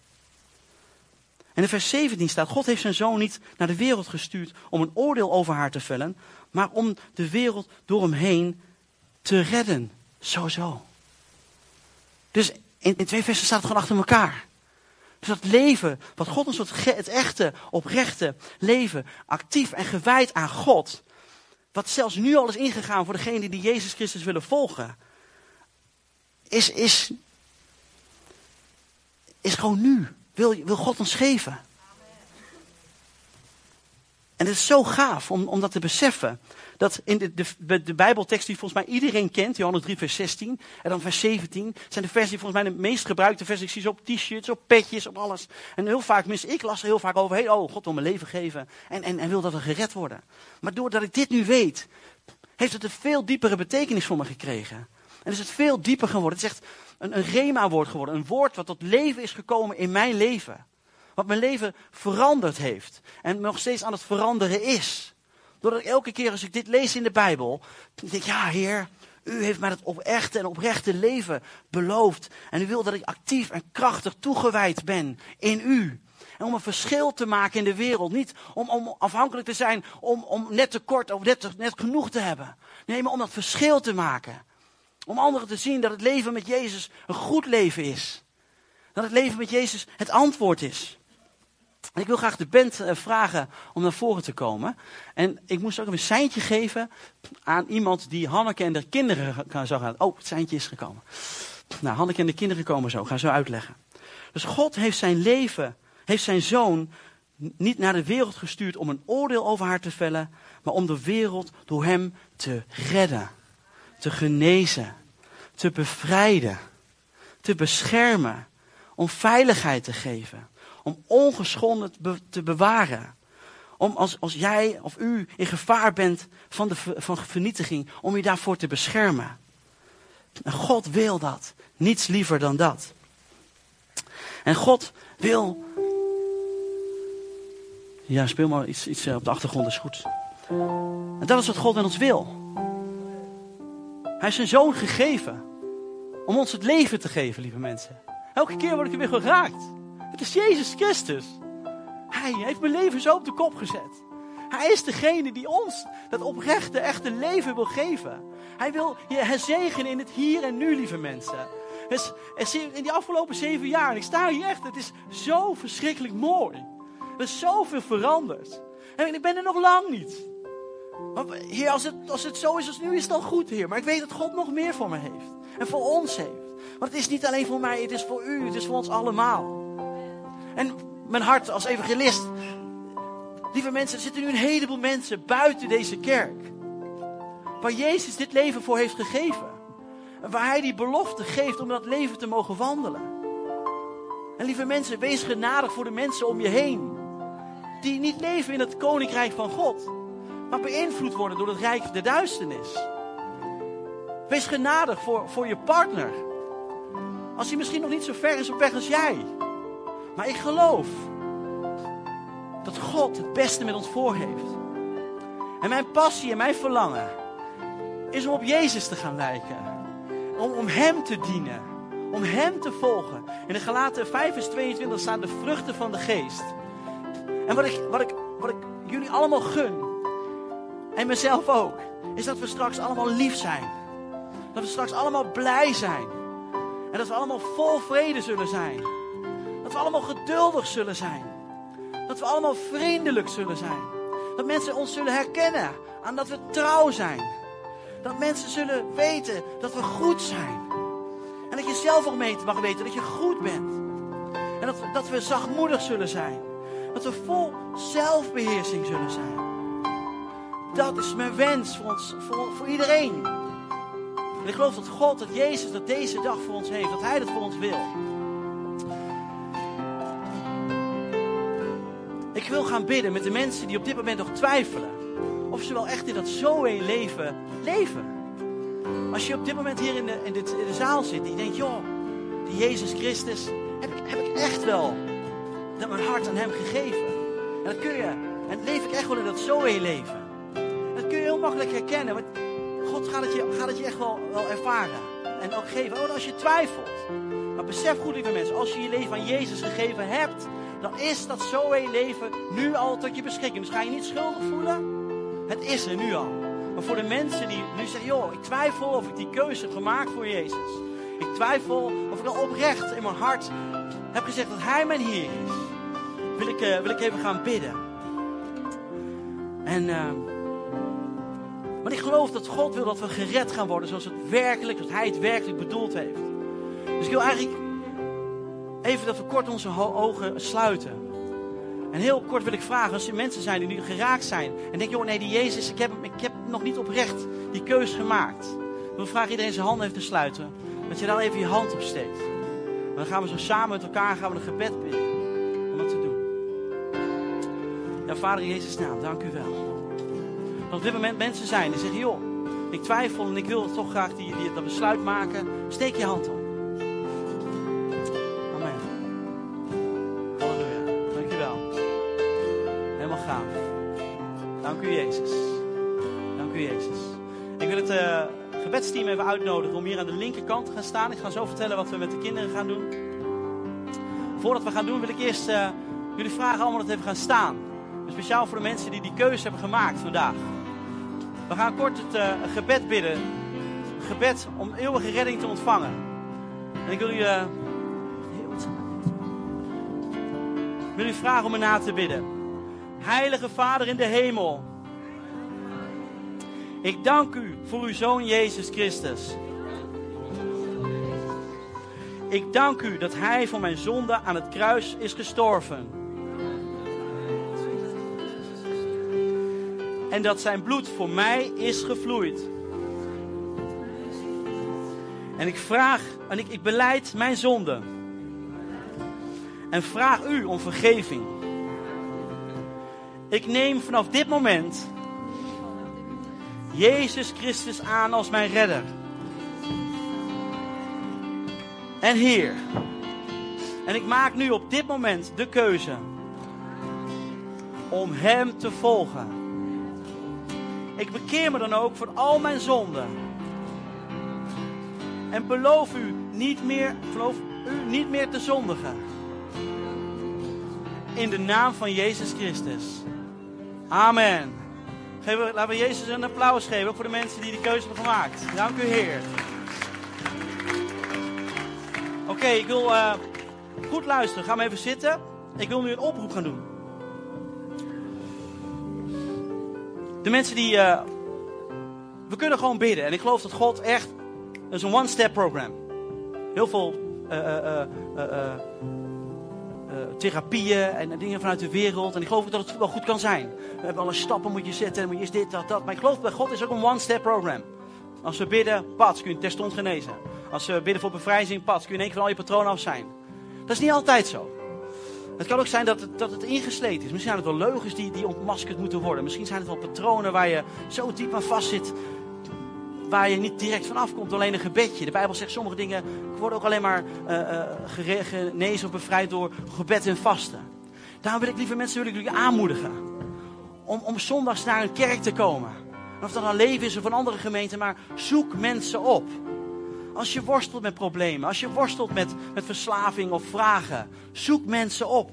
En in vers 17 staat, God heeft zijn zoon niet naar de wereld gestuurd om een oordeel over haar te vellen, maar om de wereld door hem heen te redden. Zo, zo. Dus in, twee versen staat het gewoon achter elkaar. Dus dat leven, wat God ons het, het echte, oprechte leven, actief en gewijd aan God, wat zelfs nu al is ingegaan voor degenen die Jezus Christus willen volgen, is, is, is gewoon nu. Wil, wil God ons geven. En het is zo gaaf om, om dat te beseffen. Dat in de, de, de Bijbeltekst die volgens mij iedereen kent, Johannes 3 vers 16 en dan vers 17, zijn de versen die volgens mij de meest gebruikte versen. Op t-shirts, op petjes, op alles. En heel vaak, mis ik las heel vaak over, oh, God wil mijn leven geven en, en, en wil dat we gered worden. Maar doordat ik dit nu weet, heeft het een veel diepere betekenis voor me gekregen. En is het veel dieper geworden. Het is echt een, een rema-woord geworden. Een woord wat tot leven is gekomen in mijn leven. Wat mijn leven veranderd heeft. En nog steeds aan het veranderen is. Doordat ik elke keer als ik dit lees in de Bijbel. denk ik, ja Heer, u heeft mij het oprechte en oprechte leven beloofd. En u wil dat ik actief en krachtig toegewijd ben in u. En om een verschil te maken in de wereld. Niet om, om afhankelijk te zijn om, om net tekort of net, net genoeg te hebben. Nee, maar om dat verschil te maken. Om anderen te zien dat het leven met Jezus een goed leven is. Dat het leven met Jezus het antwoord is. En ik wil graag de band eh, vragen om naar voren te komen. En ik moest ook een seintje geven aan iemand die Hanneke en de kinderen zou gaan. Oh, het seintje is gekomen. Nou, Hanneke en de kinderen komen zo. Ik ga zo uitleggen. Dus God heeft zijn leven, heeft zijn zoon niet naar de wereld gestuurd om een oordeel over haar te vellen, maar om de wereld door hem te redden, te genezen, te bevrijden, te beschermen, om veiligheid te geven, om ongeschonden te bewaren. Om als, als jij of u in gevaar bent van, de, van vernietiging, om je daarvoor te beschermen. En God wil dat. Niets liever dan dat. En God wil. Ja, speel maar iets, iets eh, op de achtergrond, is goed. En dat is wat God met ons wil. Hij heeft zijn zoon gegeven om ons het leven te geven, lieve mensen. Elke keer word ik er weer geraakt. Het is Jezus Christus. Hij heeft mijn leven zo op de kop gezet. Hij is degene die ons dat oprechte, echte leven wil geven. Hij wil je herzegenen in het hier en nu, lieve mensen. Dus in die afgelopen zeven jaar, en ik sta hier echt, het is zo verschrikkelijk mooi. Er is zoveel veranderd. En ik ben er nog lang niet. Heer, als het, als het zo is als nu, is het dan goed, Heer. Maar ik weet dat God nog meer voor me heeft. En voor ons heeft. Want het is niet alleen voor mij, het is voor u, het is voor ons allemaal. En mijn hart als evangelist. Lieve mensen, er zitten nu een heleboel mensen buiten deze kerk. Waar Jezus dit leven voor heeft gegeven. En waar Hij die belofte geeft om dat leven te mogen wandelen. En lieve mensen, wees genadig voor de mensen om je heen. Die niet leven in het koninkrijk van God. Maar beïnvloed worden door het rijk der duisternis. Wees genadig voor, voor je partner. Als hij misschien nog niet zo ver is op weg als jij. Maar ik geloof dat God het beste met ons voor heeft. En mijn passie en mijn verlangen is om op Jezus te gaan lijken. Om, om Hem te dienen. Om Hem te volgen. In de Galaten 5 vers 22 staan de vruchten van de geest. En wat ik, wat ik, wat ik jullie allemaal gun, en mezelf ook, is dat we straks allemaal lief zijn. Dat we straks allemaal blij zijn. En dat we allemaal vol vrede zullen zijn. Dat we allemaal geduldig zullen zijn. Dat we allemaal vriendelijk zullen zijn. Dat mensen ons zullen herkennen aan dat we trouw zijn. Dat mensen zullen weten dat we goed zijn. En dat je zelf ook mee mag weten dat je goed bent. En dat dat we zachtmoedig zullen zijn. Dat we vol zelfbeheersing zullen zijn. Dat is mijn wens voor, ons, voor, voor iedereen. En ik geloof dat God, dat Jezus, dat deze dag voor ons heeft. Dat Hij dat voor ons wil. Ik wil gaan bidden met de mensen die op dit moment nog twijfelen. Of ze wel echt in dat Zoe leven leven. Als je op dit moment hier in de, in, dit, in de zaal zit en je denkt, joh, die Jezus Christus, heb ik, heb ik echt wel dat mijn hart aan Hem gegeven. En dat kun je, en leef ik echt wel in dat Zoe leven. Makkelijk herkennen, want God gaat het je, gaat het je echt wel, wel ervaren. En ook geven, ook als je twijfelt. Maar besef goed, lieve mensen, als je je leven aan Jezus gegeven hebt, dan is dat Zoe leven nu al tot je beschikking. Dus ga je niet schuldig voelen. Het is er nu al. Maar voor de mensen die nu zeggen, joh, ik twijfel of ik die keuze heb gemaakt voor Jezus. Ik twijfel of ik al oprecht in mijn hart heb gezegd dat Hij mijn Heer is. Wil ik, uh, wil ik even gaan bidden. En, uh, maar ik geloof dat God wil dat we gered gaan worden zoals, het werkelijk, zoals Hij het werkelijk bedoeld heeft. Dus ik wil eigenlijk even dat we kort onze ogen sluiten. En heel kort wil ik vragen, als er mensen zijn die nu geraakt zijn. En denken, joh, nee, die Jezus, ik heb, ik heb nog niet oprecht die keus gemaakt. Ik wil vragen iedereen zijn handen even te sluiten. Dat je dan even je hand opsteekt. Dan gaan we zo samen met elkaar gaan we een gebed bidden. Om dat te doen. Ja, Vader in Jezus' naam, dank u wel. Dat op dit moment mensen zijn die zeggen, joh, ik twijfel en ik wil toch graag die, die, dat besluit maken. Steek je hand op. Dank u, Jezus. Dank u, Jezus. Ik wil het uh, gebedsteam even uitnodigen om hier aan de linkerkant te gaan staan. Ik ga zo vertellen wat we met de kinderen gaan doen. Voordat we gaan doen, wil ik eerst uh, jullie vragen allemaal dat even gaan staan. Speciaal voor de mensen die die keuze hebben gemaakt vandaag. We gaan kort het uh, gebed bidden. Gebed om eeuwige redding te ontvangen. En ik wil u, wil u vragen om me na te bidden. Heilige Vader in de hemel. Ik dank u voor uw Zoon Jezus Christus. Ik dank u dat Hij voor mijn zonde aan het kruis is gestorven. En dat zijn bloed voor mij is gevloeid. En ik vraag, en ik, ik beleid mijn zonde. En vraag u om vergeving. Ik neem vanaf dit moment Jezus Christus aan als mijn redder. En Heer. En ik maak nu op dit moment de keuze om Hem te volgen. Ik bekeer me dan ook van al mijn zonden. En beloof u niet meer, beloof u niet meer te zondigen. In de naam van Jezus Christus. Amen. Geven, laten we Jezus een applaus geven, voor de mensen die die keuze hebben gemaakt. Dank u, Heer. Oké, ik wil uh, goed luisteren. Ga maar even zitten. Ik wil nu een oproep gaan doen. De mensen die. Uh, we kunnen gewoon bidden. En ik geloof dat God echt. Het is een one-step program. Heel veel uh, therapieën en dingen vanuit de wereld. En ik geloof dat het wel goed kan zijn. We hebben alle stappen moet je zetten. En moet je eerst dit, dat, dat. Maar ik geloof bij God is ook een one-step program. Als we bidden, pats, kun je terstond genezen. Als we bidden voor bevrijding, pats, kun je in één keer van al je patronen af zijn. Dat is niet altijd zo. Het kan ook zijn dat het, dat het ingesleten is. Misschien zijn het wel leugens die, die ontmaskerd moeten worden. Misschien zijn het wel patronen waar je zo diep aan vast zit. Waar je niet direct vanaf komt, alleen een gebedje. De Bijbel zegt sommige dingen worden ook alleen maar uh, genezen of bevrijd door gebed en vasten. Daarom wil ik lieve mensen wil ik jullie aanmoedigen. Om, om zondags naar een kerk te komen. of dat een leven is of een andere gemeente, maar zoek mensen op. Als je worstelt met problemen, als je worstelt met, met verslaving of vragen, zoek mensen op.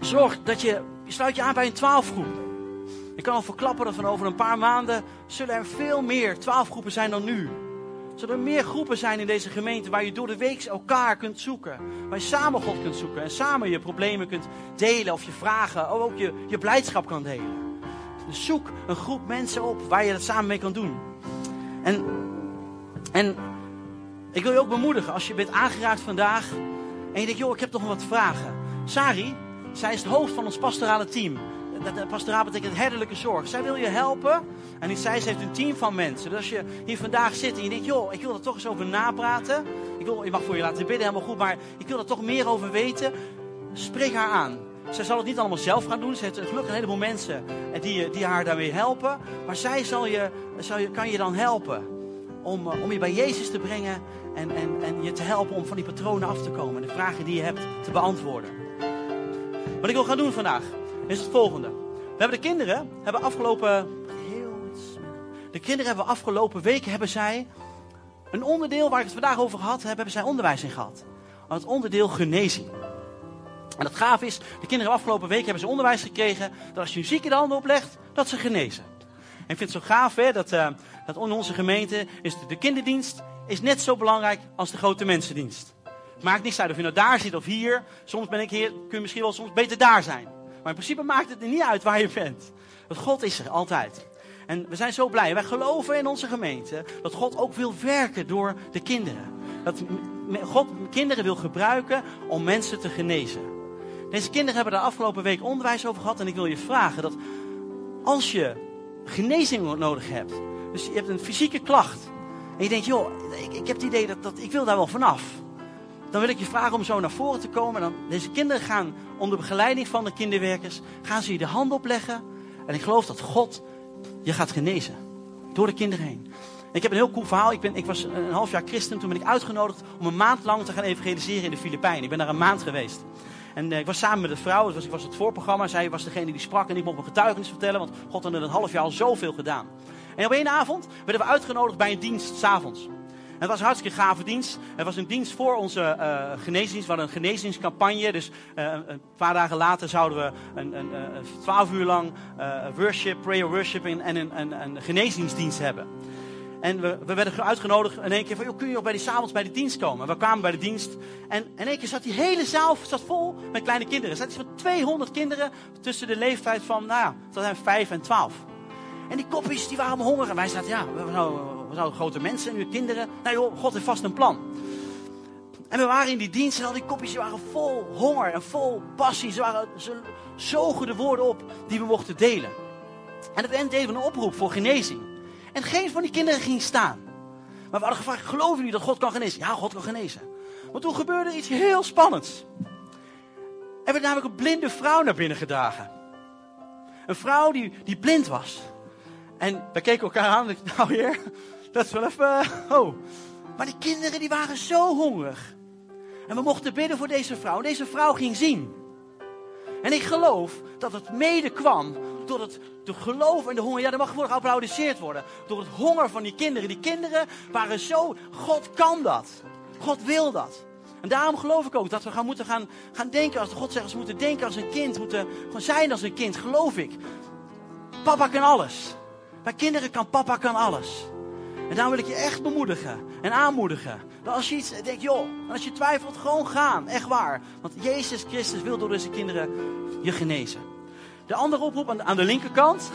Zorg dat je, je sluit je aan bij een twaalfgroep. Ik kan al verklappen dat van over een paar maanden zullen er veel meer twaalfgroepen zijn dan nu. Zullen er meer groepen zijn in deze gemeente waar je door de week elkaar kunt zoeken. Waar je samen God kunt zoeken en samen je problemen kunt delen of je vragen of ook je, je blijdschap kan delen. Dus zoek een groep mensen op waar je dat samen mee kan doen. En, en ik wil je ook bemoedigen als je bent aangeraakt vandaag en je denkt, joh, ik heb toch nog wat vragen. Sari, zij is het hoofd van ons pastorale team. Pastoraal betekent herderlijke zorg. Zij wil je helpen. En zij, heeft een team van mensen. Dus als je hier vandaag zit en je denkt, joh, ik wil er toch eens over napraten. Ik wil, je mag voor je laten bidden, helemaal goed. Maar ik wil er toch meer over weten. Spreek haar aan. Zij zal het niet allemaal zelf gaan doen. Ze heeft gelukkig een heleboel mensen die, die haar daarmee helpen. Maar zij zal je, zal je, kan je dan helpen om, eh, om je bij Jezus te brengen en, en, en je te helpen om van die patronen af te komen. De vragen die je hebt te beantwoorden. Wat ik wil gaan doen vandaag is het volgende. We hebben de kinderen, hebben afgelopen... De kinderen hebben afgelopen weken hebben zij een onderdeel waar ik het vandaag over gehad heb, hebben zij onderwijs in gehad. Het onderdeel genezing. En het gaaf is, de kinderen hebben afgelopen weken hebben ze onderwijs gekregen dat als je een zieke de handen oplegt, dat ze genezen. En ik vind het zo gaaf hè, dat, uh, dat in onze gemeente is de, kinderdienst is net zo belangrijk als de grote mensendienst. Maakt niks uit of je nou daar zit of hier. Soms ben ik hier, kun je misschien wel soms beter daar zijn. Maar in principe maakt het er niet uit waar je bent. Want God is er altijd. En we zijn zo blij. Wij geloven in onze gemeente dat God ook wil werken door de kinderen. Dat God kinderen wil gebruiken om mensen te genezen. Deze kinderen hebben daar afgelopen week onderwijs over gehad. En ik wil je vragen dat als je genezing nodig hebt. Dus je hebt een fysieke klacht. En je denkt, joh, ik, ik heb het idee dat, dat ik wil daar wel vanaf dan wil ik je vragen om zo naar voren te komen. Dan, deze kinderen gaan onder begeleiding van de kinderwerkers, gaan ze je de hand opleggen. En ik geloof dat God je gaat genezen. Door de kinderen heen. ik heb een heel cool verhaal. Ik, ben, ik was een half jaar christen. Toen ben ik uitgenodigd om een maand lang te gaan evangeliseren in de Filipijnen. Ik ben daar een maand geweest. En eh, ik was samen met een vrouw. was, ik was het voorprogramma. Zij was degene die sprak. En ik mocht mijn getuigenis vertellen. Want God had in een half jaar al zoveel gedaan. En op één avond werden we uitgenodigd bij een dienst s'avonds. Het was een hartstikke gave dienst. Het was een dienst voor onze uh, geneesdienst. We hadden een geneesdienstcampagne. Dus uh, een paar dagen later zouden we een, een, een twaalf uur lang worship, prayer worship en, en een, een, een geneesdienstdienst hebben. En we, we, werden uitgenodigd in één keer van, joh, kun je ook bij die s'avonds bij de dienst komen? En we kwamen bij de dienst en in één keer zat die hele zaal zat vol met kleine kinderen. Er zaten van 200 kinderen tussen de leeftijd van, nou ja, dat zijn 5 en 12. En die kopjes die waren hongerig. En wij zaten, ja, we, zouden grote mensen en nu kinderen. Nou joh, God heeft vast een plan. En we waren in die dienst en al die kopjes die waren vol honger en vol passie. Ze, waren, ze zogen de woorden op die we mochten delen. En het eind deden een oproep voor genezing. En geen van die kinderen ging staan. Maar we hadden gevraagd, geloven jullie dat God kan genezen? Ja, God kan genezen. Maar toen gebeurde iets heel spannends. Er werd namelijk een blinde vrouw naar binnen gedragen. Een vrouw die, die blind was. En we keken elkaar aan nou heer, dat is wel even, oh. Maar die kinderen die waren zo hongerig. En we mochten bidden voor deze vrouw. En deze vrouw ging zien. En ik geloof dat het mede kwam door het de geloof en de honger. Ja, dat mag gewoon geapplaudiseerd worden. Door het honger van die kinderen. Die kinderen waren zo, God kan dat. God wil dat. En daarom geloof ik ook dat we gaan moeten gaan, gaan denken als de God zegt, ze moeten denken als een kind, moeten gewoon zijn als een kind, geloof ik. Papa kan alles. Bij kinderen kan papa kan alles. En daarom wil ik je echt bemoedigen en aanmoedigen. Dat als je iets denkt, joh, als je twijfelt, gewoon gaan. Echt waar. Want Jezus Christus wil door deze kinderen je genezen. De andere oproep aan, aan de linkerkant.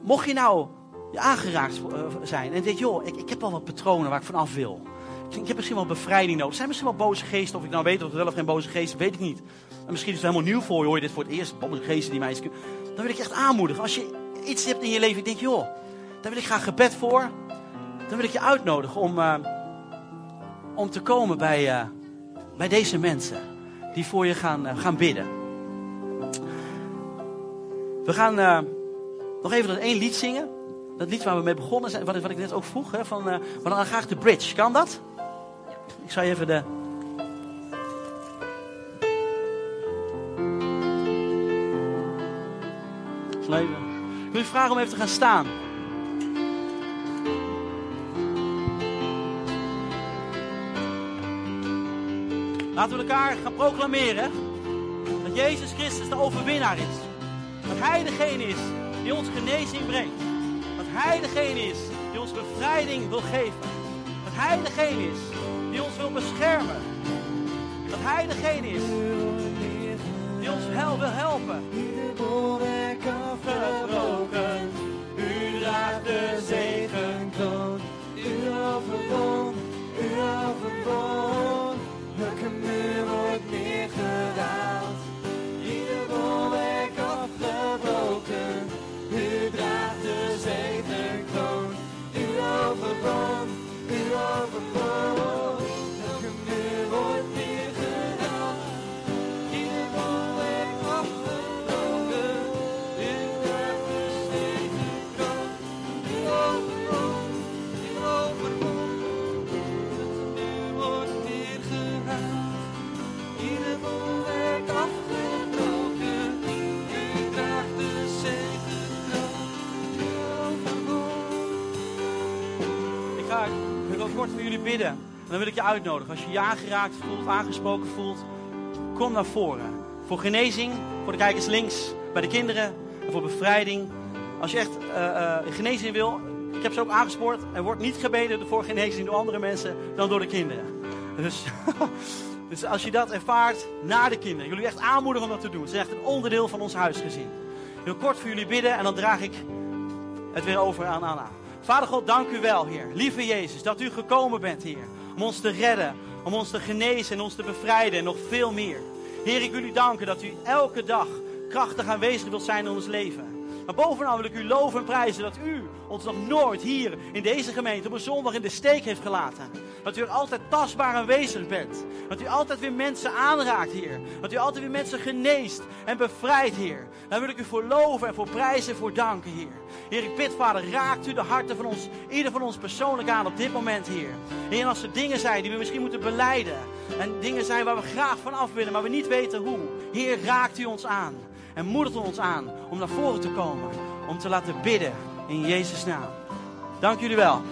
Mocht je nou aangeraakt eh, zijn en denk, joh, ik, ik heb wel wat patronen waar ik van af wil. Ik, heb misschien wel bevrijding nodig. Zijn misschien wel boze geesten, of ik nou weet of het wel of geen boze geesten, weet ik niet. En misschien is het helemaal nieuw voor je, hoor dit voor het eerst, boze geesten die mij eens Dan wil ik echt aanmoedigen. Als je iets hebt in je leven, ik denk, joh, daar wil ik graag gebed voor. Dan wil ik je uitnodigen om, uh, om te komen bij, uh, bij deze mensen die voor je gaan, gaan bidden. We gaan nog even dat één lied zingen. Dat lied waar we mee begonnen zijn, wat, wat ik net ook vroeg. Hè, van, uh, we dan graag de bridge. Kan dat? Ik zal je even de... Even. Ik wil je vragen om even te gaan staan. Laten we elkaar gaan proclameren dat Jezus Christus de overwinnaar is. Dat Hij degene is die ons genezing brengt. Dat Hij degene is die ons bevrijding wil geven. Dat Hij degene is die ons wil beschermen. Dat Hij degene is die ons hel wil helpen. Jullie bidden. En dan wil ik je uitnodigen. Als je je aangeraakt voelt, aangesproken voelt, kom naar voren. Voor genezing, voor de kijkers links, bij de kinderen. En voor bevrijding. Als je echt eh, eh, genezing wil, ik heb ze ook aangespoord. Er wordt niet gebeden voor genezing door andere mensen dan door de kinderen. Dus, [laughs] dus als je dat ervaart, naar de kinderen. U echt aanmoedigen om dat te doen. Het is echt een onderdeel van ons huisgezin. Wil kort voor jullie bidden en dan draag ik het weer over aan Anna. Vader God, dank u wel, Heer. Lieve Jezus, dat u gekomen bent, Heer. Om ons te redden, om ons te genezen en ons te bevrijden en nog veel meer. Heer, ik wil u danken dat u elke dag krachtig aanwezig wilt zijn in ons leven. Maar bovenal wil ik u loven en prijzen dat u ons nog nooit hier in deze gemeente op een zondag in de steek heeft gelaten. Dat u er altijd tastbaar aanwezig bent. Dat u altijd weer mensen aanraakt, Heer. Dat u altijd weer mensen geneest en bevrijdt, Heer. Daar wil ik u voor loven en voor prijzen en voor danken, Heer. Heer, ik bid, Vader, raakt u de harten van ons, ieder van ons persoonlijk aan op dit moment, Heer. Heer, en als er dingen zijn die we misschien moeten beleiden. En dingen zijn waar we graag van af willen, maar we niet weten hoe. Heer, raakt u ons aan. En moedigt ons aan om naar voren te komen. Om te laten bidden in Jezus' naam. Dank jullie wel.